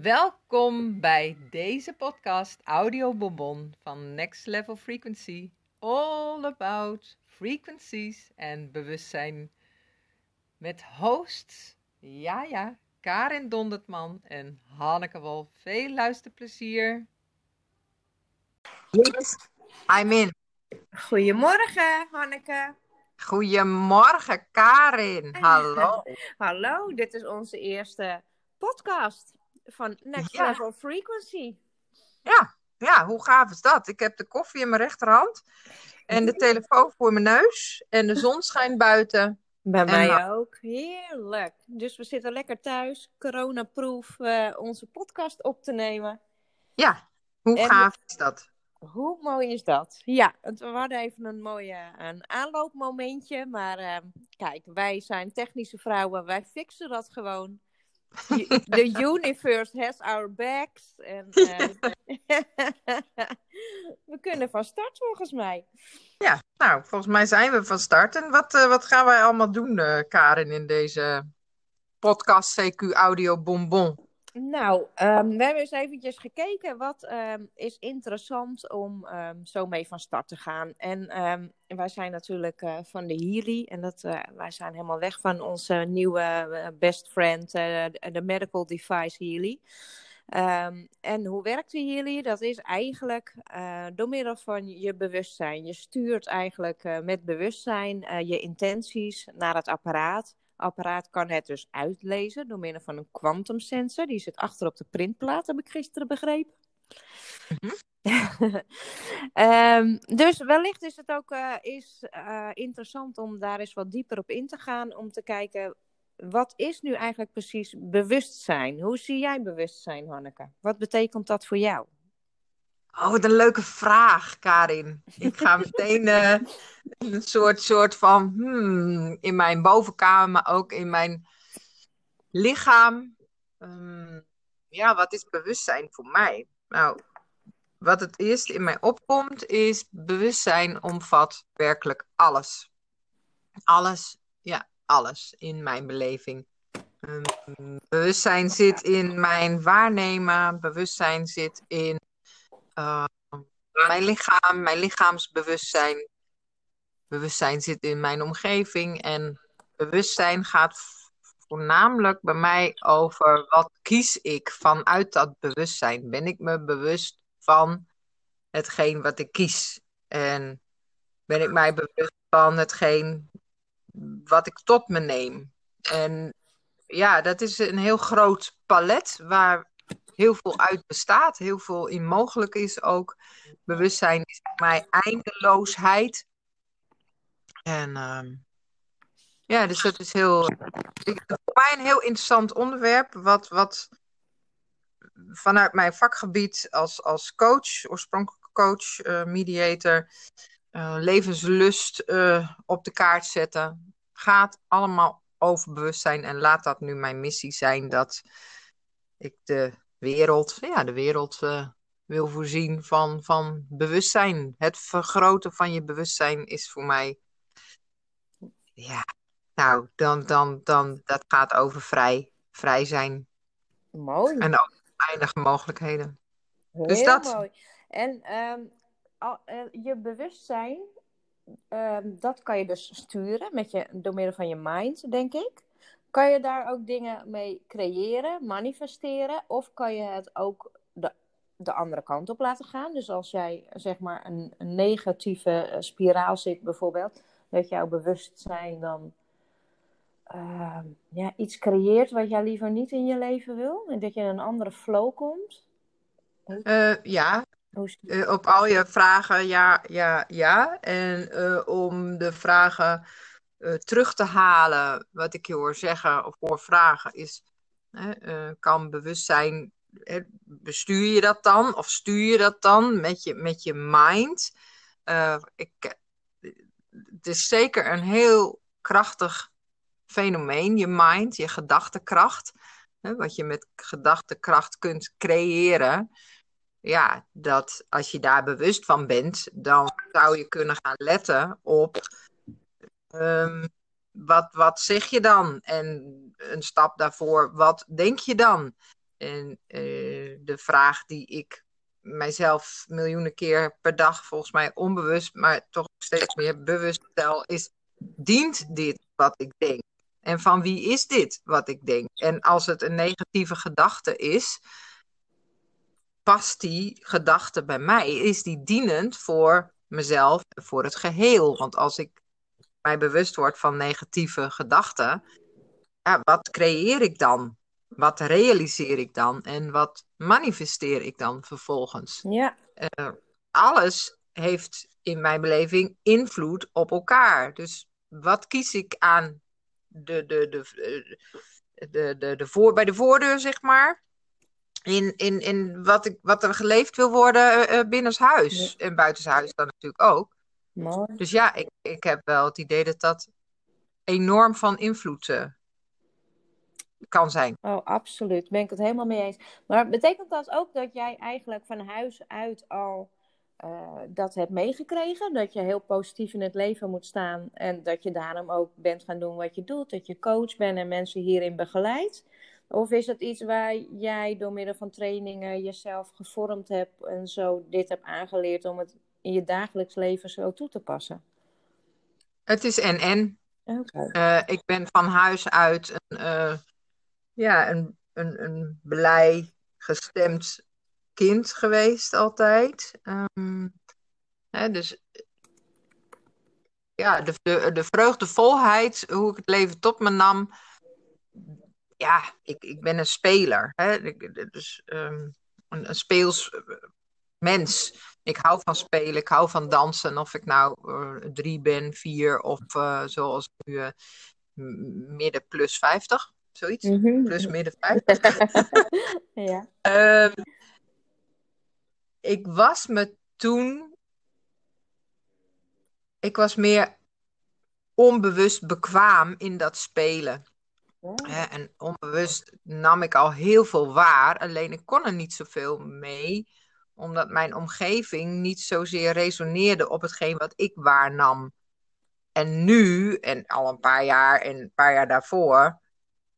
Welkom bij deze podcast Audio Bonbon van Next Level Frequency. All about frequencies en bewustzijn. Met hosts, ja ja, Karin Dondertman en Hanneke Wolf. Veel luisterplezier. Yes, I'm in. Goedemorgen, Hanneke. Goedemorgen, Karin. Hallo. Hallo, dit is onze eerste podcast van Next Ja. Level Frequency. Ja, ja, hoe gaaf is dat? Ik heb de koffie in mijn rechterhand en de telefoon voor mijn neus en de zon schijnt buiten. Bij En mij ook. Heerlijk. Dus we zitten lekker thuis, coronaproof, eh onze podcast op te nemen. Ja, hoe En- gaaf is dat? Hoe mooi is dat? Ja, het- we hadden even een mooie een aanloopmomentje. Maar eh, kijk, wij zijn technische vrouwen. Wij fixen dat gewoon. The universe has our backs. En, eh, we kunnen van start volgens mij. Ja, nou, volgens mij zijn we van start. En wat, eh, wat gaan wij allemaal doen, eh, Karin, in deze podcast CQ Audio Bonbon? Nou, ehm, we hebben eens eventjes gekeken wat ehm, is interessant om ehm, zo mee van start te gaan. En wij zijn natuurlijk eh, van de Healy en dat, eh, wij zijn helemaal weg van onze nieuwe eh, best friend, de Medical Device Healy. En hoe werkt de Healy? Dat is eigenlijk door middel van je bewustzijn. Je stuurt eigenlijk met bewustzijn je intenties naar het apparaat apparaat kan het dus uitlezen door middel van een quantum sensor. Die zit achter op de printplaat, heb ik gisteren begrepen. Ehm, dus wellicht is het ook eh, is, eh, interessant om daar eens wat dieper op in te gaan. Om te kijken, wat is nu eigenlijk precies bewustzijn? Hoe zie jij bewustzijn, Hanneke? Wat betekent dat voor jou? Oh, wat een leuke vraag, Karin. Ik ga meteen eh, een soort, soort van hmm, in mijn bovenkamer, maar ook in mijn lichaam. Ehm, ja, wat is bewustzijn voor mij? Nou, wat het eerste in mij opkomt, is bewustzijn omvat werkelijk alles. Alles, ja, alles in mijn beleving. Ehm, bewustzijn zit in mijn waarnemen, bewustzijn zit in uh, mijn lichaam, mijn lichaamsbewustzijn. Bewustzijn zit in mijn omgeving en bewustzijn gaat voornamelijk bij mij over wat kies ik vanuit dat bewustzijn. Ben ik me bewust van hetgeen wat ik kies? En ben ik mij bewust van hetgeen wat ik tot me neem? En ja, dat is een heel groot palet waar heel veel uit bestaat, heel veel in mogelijk is ook. Bewustzijn is voor mij eindeloosheid. En uh, ja, dus dat is heel, voor mij een heel interessant onderwerp, wat, wat vanuit mijn vakgebied als, als coach, oorspronkelijk coach, uh, mediator, uh, levenslust uh, op de kaart zetten, gaat allemaal over bewustzijn en laat dat nu mijn missie zijn dat ik de wereld, ja, de wereld uh, wil voorzien van, van bewustzijn. Het vergroten van je bewustzijn is voor mij, ja, nou, dan, dan, dan, dat gaat over vrij, vrij zijn. Mooi. En ook eindige mogelijkheden. Heel dus dat. mooi. En um, al, uh, je bewustzijn, um, dat kan je dus sturen met je, door middel van je mind, denk ik. Kan je daar ook dingen mee creëren, manifesteren? Of kan je het ook de, de andere kant op laten gaan? Dus als jij zeg maar een, een negatieve spiraal zit bijvoorbeeld, dat jouw bewustzijn dan uh, ja, iets creëert wat jij liever niet in je leven wil? En dat je in een andere flow komt? Uh, ja, uh, op al je vragen ja, ja, ja. En uh, om de vragen uh, terug te halen, wat ik je hoor zeggen of hoor vragen, is: uh, kan bewustzijn, bestuur je dat dan? Of stuur je dat dan met je, met je mind? ik, het is zeker een heel krachtig fenomeen, je mind, je gedachtekracht. Hè, wat je met gedachtekracht kunt creëren. Ja, dat als je daar bewust van bent, dan zou je kunnen gaan letten op um, wat, wat zeg je dan? En een stap daarvoor, wat denk je dan? En eh, de vraag die ik mijzelf miljoenen keer per dag, volgens mij onbewust, maar toch steeds meer bewust stel, is: dient dit wat ik denk? En van wie is dit wat ik denk? En als het een negatieve gedachte is, past die gedachte bij mij? Is die dienend voor mezelf, voor het geheel? Want als ik mij bewust word van negatieve gedachten, ja, wat creëer ik dan? Wat realiseer ik dan? En wat manifesteer ik dan vervolgens? Ja. Uh, alles heeft in mijn beleving invloed op elkaar. Dus wat kies ik aan de, de, de, de, de, de voor, bij de voordeur, zeg maar? In, in, in wat, ik, wat er geleefd wil worden uh, binnenshuis. Ja. En buitenshuis dan natuurlijk ook. Mooi. Dus ja, ik, ik heb wel het idee dat dat enorm van invloed uh, kan zijn. Oh, absoluut. Ben ik het helemaal mee eens. Maar betekent dat ook dat jij eigenlijk van huis uit al uh, dat hebt meegekregen? Dat je heel positief in het leven moet staan en dat je daarom ook bent gaan doen wat je doet? Dat je coach bent en mensen hierin begeleidt? Of is dat iets waar jij door middel van trainingen jezelf gevormd hebt en zo dit hebt aangeleerd om het in je dagelijks leven zo toe te passen? Het is. Okay. Uh, ik ben van huis uit een, uh, ja, een, een, een blij, gestemd kind geweest altijd. Um, hè, dus ja, de, de, de vreugdevolheid, hoe ik het leven tot me nam. Ja, ik, ik ben een speler. Hè? Dus um, een, een speels mens. Ik hou van spelen, ik hou van dansen. Of ik nou uh, drie ben, vier of uh, zoals nu uh, midden plus 50. Zoiets. Mm -hmm. Plus midden 50. ja. Um, ik was me toen. Ik was meer onbewust bekwaam in dat spelen. Oh. En onbewust nam ik al heel veel waar, alleen ik kon er niet zoveel mee, omdat mijn omgeving niet zozeer resoneerde op hetgeen wat ik waarnam. En nu, en al een paar jaar en een paar jaar daarvoor,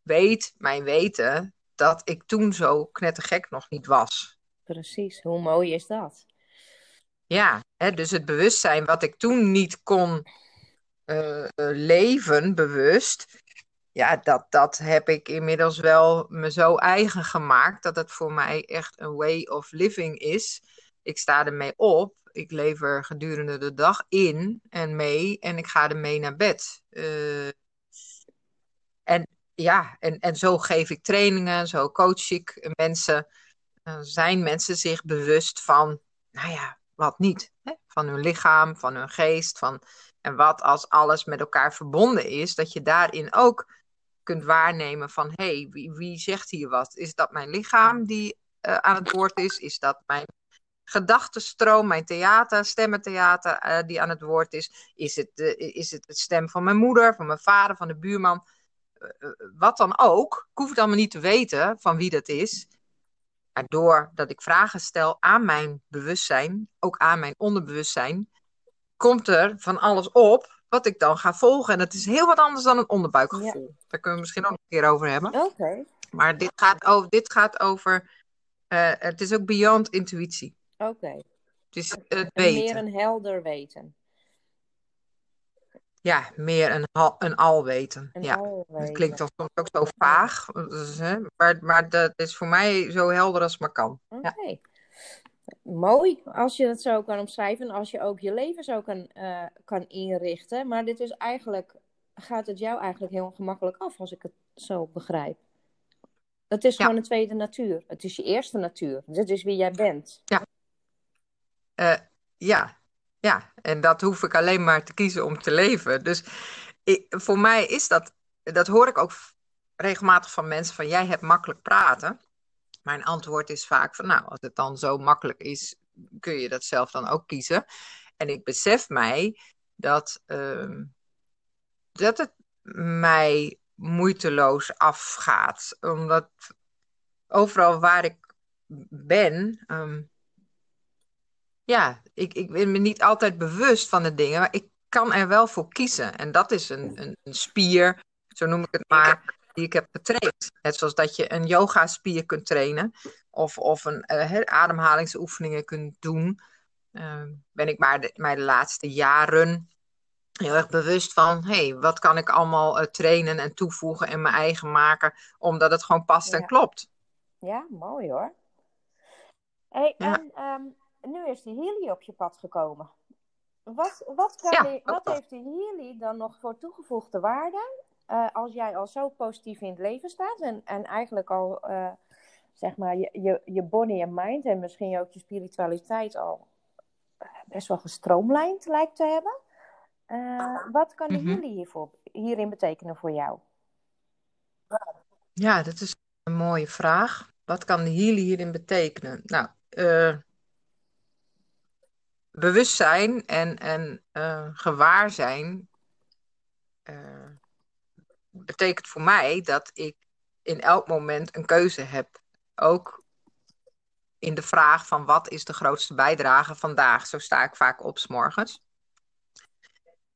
weet mijn weten dat ik toen zo knettergek nog niet was. Precies, hoe mooi is dat? Ja, hè, dus het bewustzijn wat ik toen niet kon uh, leven, bewust, ja, dat, dat heb ik inmiddels wel me zo eigen gemaakt dat het voor mij echt een way of living is. Ik sta ermee op, ik leef er gedurende de dag in en mee en ik ga ermee naar bed. Uh, en ja, en, en zo geef ik trainingen, zo coach ik mensen. Zijn mensen zich bewust van, nou ja, wat niet? Hè? Van hun lichaam, van hun geest, van en wat als alles met elkaar verbonden is, dat je daarin ook kunt waarnemen van hé, hey, wie, wie zegt hier wat? Is dat mijn lichaam die uh, aan het woord is? Is dat mijn gedachtenstroom, mijn theater, stemmentheater uh, die aan het woord is? Is het, uh, is het de stem van mijn moeder, van mijn vader, van de buurman? wat dan ook. Ik hoef het allemaal niet te weten van wie dat is. Maar doordat ik vragen stel aan mijn bewustzijn, ook aan mijn onderbewustzijn, komt er van alles op wat ik dan ga volgen. En dat is heel wat anders dan een onderbuikgevoel. Ja. Daar kunnen we misschien ook nog een keer over hebben. Oké. Okay. Maar dit gaat over, dit gaat over uh, het is ook beyond intuïtie. Oké. Okay. Het is het weten. Meer een helder weten. Ja, meer een, een alweten. Een ja. alweten. Het klinkt dan soms ook zo vaag. Maar, maar dat is voor mij zo helder als het maar kan. Oké. Okay. Ja mooi als je het zo kan omschrijven. Als je ook je leven zo kan, uh, kan inrichten. Maar dit is eigenlijk, gaat het jou eigenlijk heel gemakkelijk af als ik het zo begrijp. Het is ja. gewoon een tweede natuur. Het is je eerste natuur. Dit is wie jij bent. Ja. Uh, ja. Ja, en dat hoef ik alleen maar te kiezen om te leven. Dus ik, voor mij is dat, dat hoor ik ook regelmatig van mensen, van jij hebt makkelijk praten. Mijn antwoord is vaak van, nou, als het dan zo makkelijk is, kun je dat zelf dan ook kiezen. En ik besef mij dat, uh, dat het mij moeiteloos afgaat. Omdat overal waar ik ben, um, ja, ik, ik ben me niet altijd bewust van de dingen, maar ik kan er wel voor kiezen. En dat is een, een, een spier, zo noem ik het maar, die ik heb getraind. Net zoals dat je een yogaspier kunt trainen of, of een uh, ademhalingsoefeningen kunt doen. Uh, ben ik maar de, de laatste jaren heel erg bewust van, hé, hey, wat kan ik allemaal uh, trainen en toevoegen en mijn eigen maken, omdat het gewoon past Ja. en klopt. Ja, mooi hoor. Hey, Ja. En ehm, nu is de Healy op je pad gekomen. Wat, wat, kan Ja, die- ook wat heeft de Healy dan nog voor toegevoegde waarde eh, als jij al zo positief in het leven staat en, en eigenlijk al eh, zeg maar je, je, je body en mind en misschien ook je spiritualiteit al eh, best wel gestroomlijnd lijkt te hebben? Eh, wat kan de Mhm. Healy hiervoor, hierin betekenen voor jou? Ja, dat is een mooie vraag. Wat kan de healing hierin betekenen? Nou, bewustzijn en, en gewaarzijn eh, betekent voor mij dat ik in elk moment een keuze heb. Ook in de vraag van wat is de grootste bijdrage vandaag? Zo sta ik vaak op 's morgens.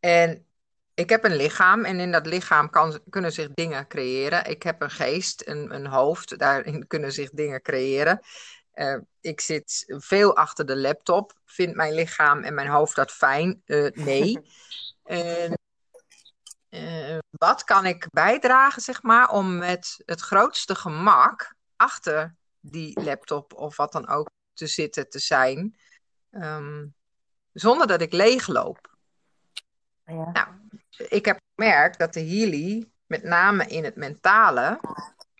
En ik heb een lichaam en in dat lichaam kan, kunnen zich dingen creëren. Ik heb een geest, een, een hoofd, daarin kunnen zich dingen creëren. Eh, ik zit veel achter de laptop. Vindt mijn lichaam en mijn hoofd dat fijn? Eh, nee. En eh, wat kan ik bijdragen, zeg maar, om met het grootste gemak achter die laptop of wat dan ook te zitten, te zijn, ehm, zonder dat ik leegloop? Ja. Nou, ik heb gemerkt dat de Healy, met name in het mentale,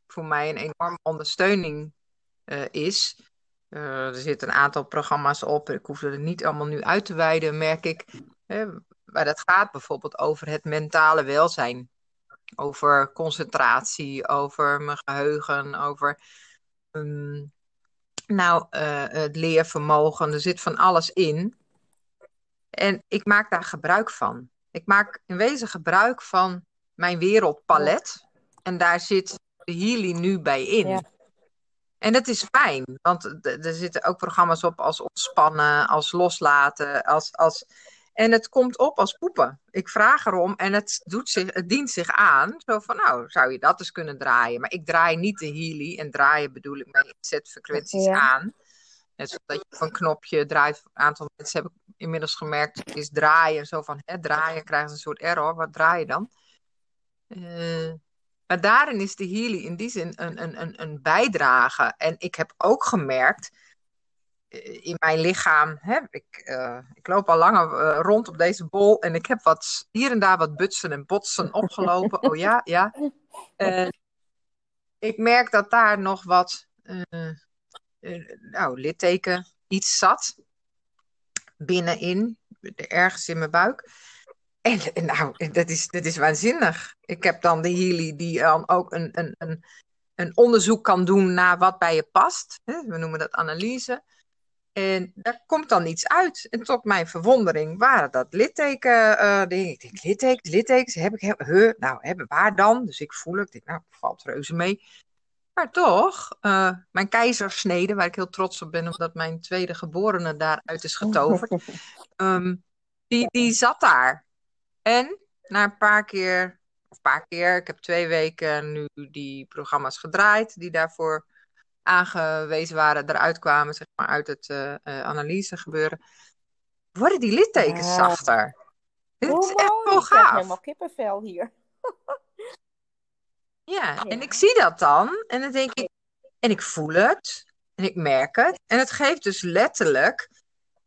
voor mij een enorme ondersteuning eh, is. Eh, er zitten een aantal programma's op. Ik hoef er niet allemaal nu uit te wijden, merk ik. Waar dat gaat bijvoorbeeld over het mentale welzijn. Over concentratie, over mijn geheugen, over ehm, nou, eh, het leervermogen. Er zit van alles in. En ik maak daar gebruik van. Ik maak in wezen gebruik van mijn wereldpalet. En daar zit de Healy nu bij in. Ja. En dat is fijn, want er zitten ook programma's op als ontspannen, als loslaten, als, als... En het komt op als poepen. Ik vraag erom en het, doet zich, het dient zich aan. Zo van, nou, zou je dat eens kunnen draaien? Maar ik draai niet de Healy. En draaien bedoel ik mijn zetfrequenties Ja. aan. Net zoals je een knopje draait. Een aantal mensen heb ik inmiddels gemerkt, is draaien. Zo van, hè, draaien krijgt een soort error. Wat draai je dan? Eh, maar daarin is de Healy in die zin een, een, een, een bijdrage. En ik heb ook gemerkt in mijn lichaam. Hè, ik, eh, ik loop al langer eh, rond op deze bol. En ik heb wat, hier en daar wat butsen en botsen opgelopen. oh ja, ja. Eh, ik merk dat daar nog wat eh, eh, nou, litteken iets zat. Binnenin, ergens in mijn buik. En eh, nou, dat is, dat is waanzinnig. Ik heb dan de Healy die dan ook een, een, een, een onderzoek kan doen naar wat bij je past. Hè, We noemen dat analyse. En daar komt dan iets uit. En tot mijn verwondering waren dat litteken eh, dingen. Ik denk, littekens, littekens, heb ik, heb, nou, hebben waar dan? Dus ik voel het, ik denk, nou, valt reuze mee. Maar toch, eh, mijn keizersnede, waar ik heel trots op ben, omdat mijn tweede geborene daaruit is getoverd, ehm, die, die zat daar. En na een paar keer, of een paar keer, ik heb twee weken nu die programma's gedraaid, die daarvoor aangewezen waren, eruit kwamen, zeg maar, uit het eh, eh, analyse gebeuren, worden die littekens Ja. zachter. Dit is echt wel ik krijg gaaf. helemaal kippenvel hier. Ja, en ik zie dat dan en dan denk ik, en ik voel het en ik merk het. En het geeft dus letterlijk,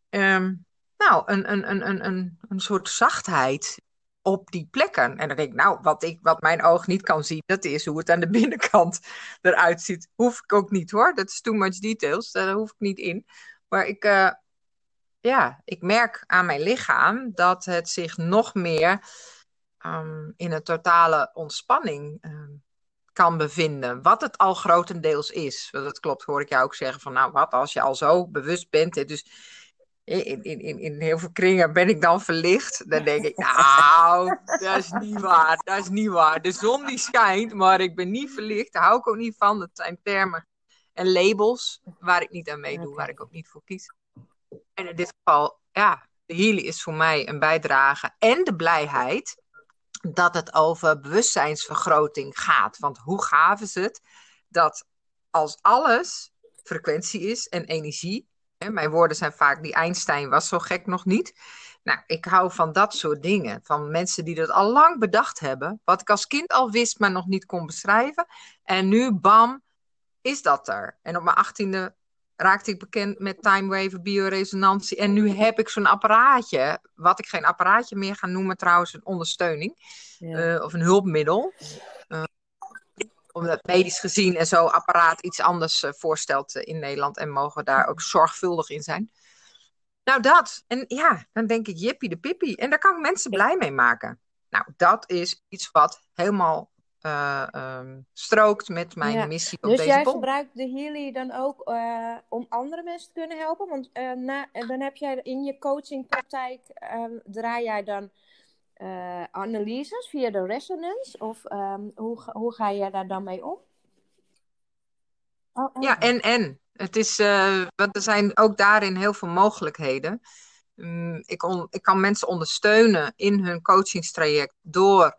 ehm, nou, een, een, een, een, een, een soort zachtheid op die plekken. En dan denk ik, nou, wat, ik, wat mijn oog niet kan zien, dat is hoe het aan de binnenkant eruit ziet. Hoef ik ook niet hoor, dat is too much details, daar hoef ik niet in. Maar ik, eh, ja, ik merk aan mijn lichaam dat het zich nog meer ehm, in een totale ontspanning ehm, kan bevinden. Wat het al grotendeels is. Want dat klopt, hoor ik jou ook zeggen van, nou wat als je al zo bewust bent. Dus in, in, in, in heel veel kringen ben ik dan verlicht. Dan denk ik, nou, dat is niet waar. Dat is niet waar. De zon die schijnt, maar ik ben niet verlicht. Daar hou ik ook niet van. Dat zijn termen en labels waar ik niet aan meedoe, waar ik ook niet voor kies. En in dit geval, ja, de Healy is voor mij een bijdrage en de blijheid dat het over bewustzijnsvergroting gaat. Want hoe gaaf is het dat als alles frequentie is en energie. Mijn woorden zijn vaak die Einstein was zo gek nog niet. Nou, ik hou van dat soort dingen. Van mensen die dat al lang bedacht hebben. Wat ik als kind al wist, maar nog niet kon beschrijven. En nu, bam, is dat er. En op mijn achttiende raakte ik bekend met timewave bioresonantie. En nu heb ik zo'n apparaatje, wat ik geen apparaatje meer ga noemen trouwens, een ondersteuning. Ja. Uh, of een hulpmiddel. Uh, omdat medisch gezien en zo apparaat iets anders uh, voorstelt in Nederland. En mogen daar ook zorgvuldig in zijn. Nou, dat. En ja, dan denk ik, jippie de pippie. En daar kan ik mensen blij mee maken. Nou, dat is iets wat helemaal uh, um, strookt met mijn ja. missie op dus deze jij gebruikt de Healy dan ook uh, om andere mensen te kunnen helpen? Want uh, na, dan heb jij in je coachingpraktijk, um, draai jij dan analyses via de resonance? Of um, hoe, hoe ga jij daar dan mee om? Oh, ja, en en. Het is, want er zijn ook daarin heel veel mogelijkheden. Um, ik, on, ik kan mensen ondersteunen in hun coachingstraject door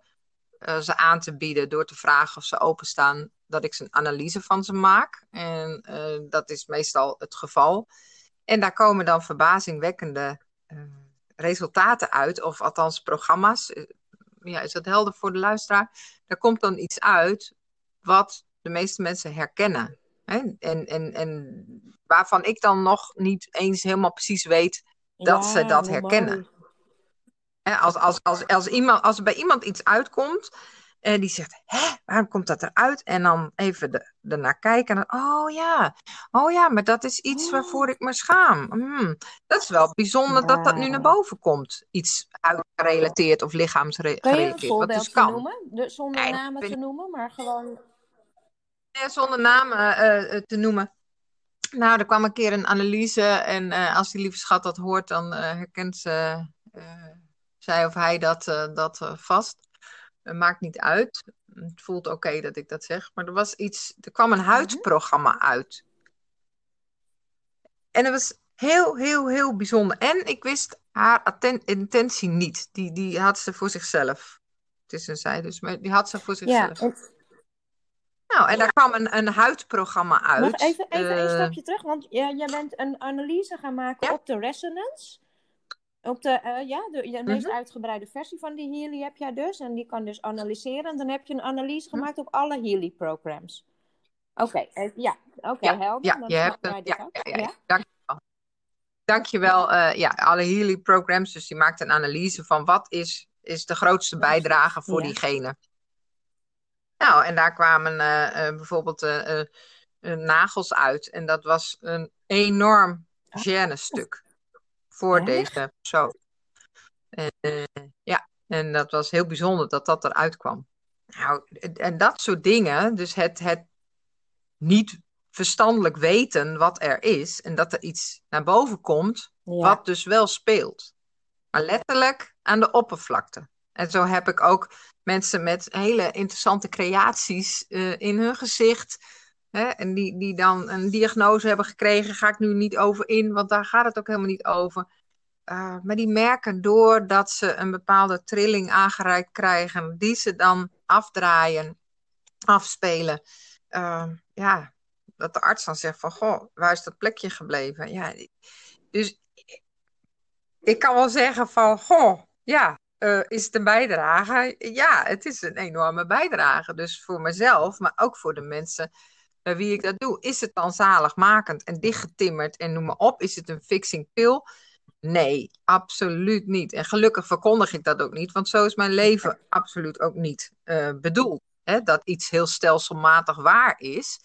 uh, ze aan te bieden door te vragen of ze openstaan dat ik ze een analyse van ze maak. En uh, dat is meestal het geval. En daar komen dan verbazingwekkende uh, resultaten uit, of althans programma's. Ja, is dat helder voor de luisteraar? Daar komt dan iets uit wat de meeste mensen herkennen. Hè? En, en, en waarvan ik dan nog niet eens helemaal precies weet dat ja, ze dat herkennen. Als, als, als, als, iemand, als er bij iemand iets uitkomt en die zegt, hè, waarom komt dat eruit? En dan even ernaar kijken en dan, oh ja, oh ja, maar dat is iets waarvoor ik me schaam. Hmm, dat is wel bijzonder ja. dat dat nu naar boven komt. Iets uitgerelateerd of lichaamsgerelateerd. Je een voorbeeld dus kan. noemen? De, zonder nee, namen te noemen, maar gewoon... Ja, zonder namen uh, te noemen. Nou, er kwam een keer een analyse en uh, als die lieve schat dat hoort, dan herkent ze zij of hij dat, dat vast. Uh, maakt niet uit. Het voelt oké okay dat ik dat zeg. Maar er was iets. Er kwam een huidprogramma uit. En dat was heel, heel, heel bijzonder. En ik wist haar intentie niet. Die, die had ze voor zichzelf. Het is een zij dus, maar die had ze voor zichzelf. Ja. Nou, en daar kwam een, een huidprogramma uit. Even, even een stapje terug, want ja, jij bent een analyse gaan maken ja? op de resonance. Op de, uh, ja, de, de meest mm-hmm. uitgebreide versie van die Healy heb jij dus. En die kan dus analyseren. En dan heb je een analyse mm-hmm. gemaakt op alle Healy-programs. Oké, okay. uh, ja, oké, okay, ja, helder. Ja, dan je hebt het. Ja, ja, ja, ja. Dankjewel. Dankjewel. Uh, ja, alle Healy-programs. Dus die maakt een analyse van wat is, is de grootste bijdrage voor diegene. Nou, en daar kwamen bijvoorbeeld nagels uit. En dat was een enorm gêne-stuk voor Echt? deze persoon. En, uh, ja, en dat was heel bijzonder dat dat eruit kwam. Nou, en dat soort dingen, dus het, het niet verstandelijk weten wat er is en dat er iets naar boven komt, Ja. wat dus wel speelt. Maar letterlijk aan de oppervlakte. En zo heb ik ook mensen met hele interessante creaties uh, in hun gezicht. Hè, en die, die dan een diagnose hebben gekregen, ga ik nu niet over in, want daar gaat het ook helemaal niet over. Uh, maar die merken doordat ze een bepaalde trilling aangereikt krijgen, die ze dan afdraaien, afspelen. Uh, ja, dat de arts dan zegt van, goh, waar is dat plekje gebleven? Ja, dus ik kan wel zeggen van, goh, ja, uh, is het een bijdrage? Ja, het is een enorme bijdrage. Dus voor mezelf, maar ook voor de mensen bij wie ik dat doe. Is het dan zaligmakend en dichtgetimmerd en noem maar op? Is het een fixing pill? Nee, absoluut niet. En gelukkig verkondig ik dat ook niet, want zo is mijn leven absoluut ook niet uh, bedoeld. Hè? Dat iets heel stelselmatig waar is.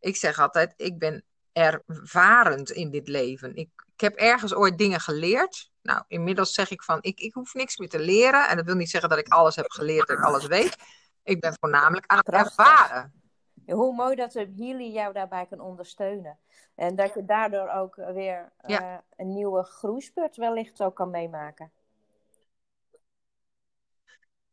Ik zeg altijd, ik ben ervarend in dit leven. Ik, ik heb ergens ooit dingen geleerd. Nou, inmiddels zeg ik van, ik, ik hoef niks meer te leren. En dat wil niet zeggen dat ik alles heb geleerd en alles weet. Ik ben voornamelijk aan het ervaren. Hoe mooi dat Healy jou daarbij kan ondersteunen. En dat je daardoor ook weer Ja. uh, een nieuwe groeispurt wellicht ook kan meemaken.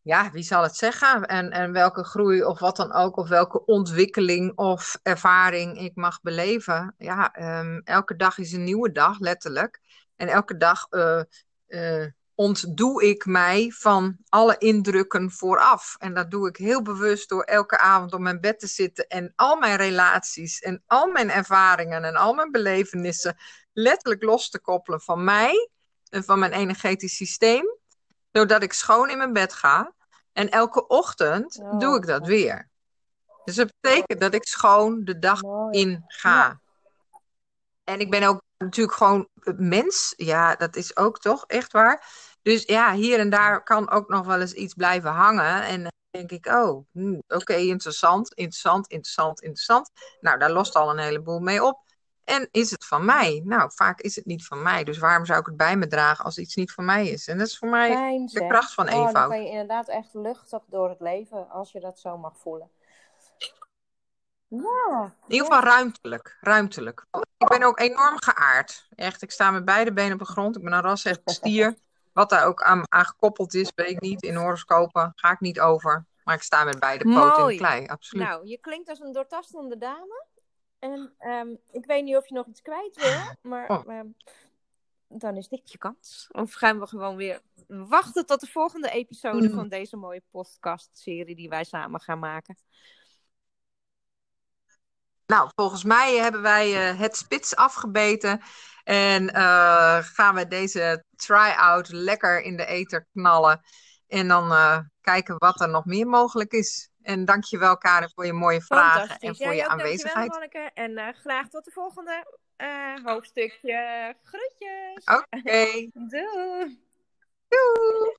Ja, wie zal het zeggen? En, en welke groei of wat dan ook, of welke ontwikkeling of ervaring ik mag beleven. Ja, um, elke dag is een nieuwe dag, letterlijk. En elke dag uh, uh, ontdoe ik mij van alle indrukken vooraf. En dat doe ik heel bewust door elke avond op mijn bed te zitten en al mijn relaties en al mijn ervaringen en al mijn belevenissen letterlijk los te koppelen van mij en van mijn energetisch systeem, zodat ik schoon in mijn bed ga. En elke ochtend Oh, doe ik dat weer. Dus dat betekent dat ik schoon de dag Mooi. in ga. En ik ben ook natuurlijk gewoon mens. Ja, dat is ook toch echt waar. Dus ja, hier en daar kan ook nog wel eens iets blijven hangen. En dan denk ik, oh, hm, oké, interessant, interessant, interessant, interessant. Nou, daar lost al een heleboel mee op. En is het van mij? Nou, vaak is het niet van mij. Dus waarom zou ik het bij me dragen als iets niet van mij is? En dat is voor mij Fijn, de kracht van Oh, dan eenvoud. kan je inderdaad echt luchtig door het leven, als je dat zo mag voelen. Ja, In ieder geval ruimtelijk. Ruimtelijk. Ik ben ook enorm geaard. Echt, ik sta met beide benen op de grond. Ik ben een ras stier. Wat daar ook aan, aan gekoppeld is, weet ik niet. In horoscopen ga ik niet over. Maar ik sta met beide poten in Mooi. de klei. Absoluut. nou, je klinkt als een doortastende dame. En ehm, ik weet niet of je nog iets kwijt wil, maar Oh. ehm, dan is dit je kans. Of gaan we gewoon weer wachten tot de volgende episode Mm. van deze mooie podcast-serie die wij samen gaan maken. Nou, volgens mij hebben wij eh, het spits afgebeten. En eh, gaan we deze try-out lekker in de ether knallen. En dan eh, kijken wat er nog meer mogelijk is. En dankjewel Karin voor je mooie vragen en voor Jij je ook, aanwezigheid. Dankjewel. En eh, graag tot de volgende hoofdstukje. Groetjes. Oké. Doei. Doei.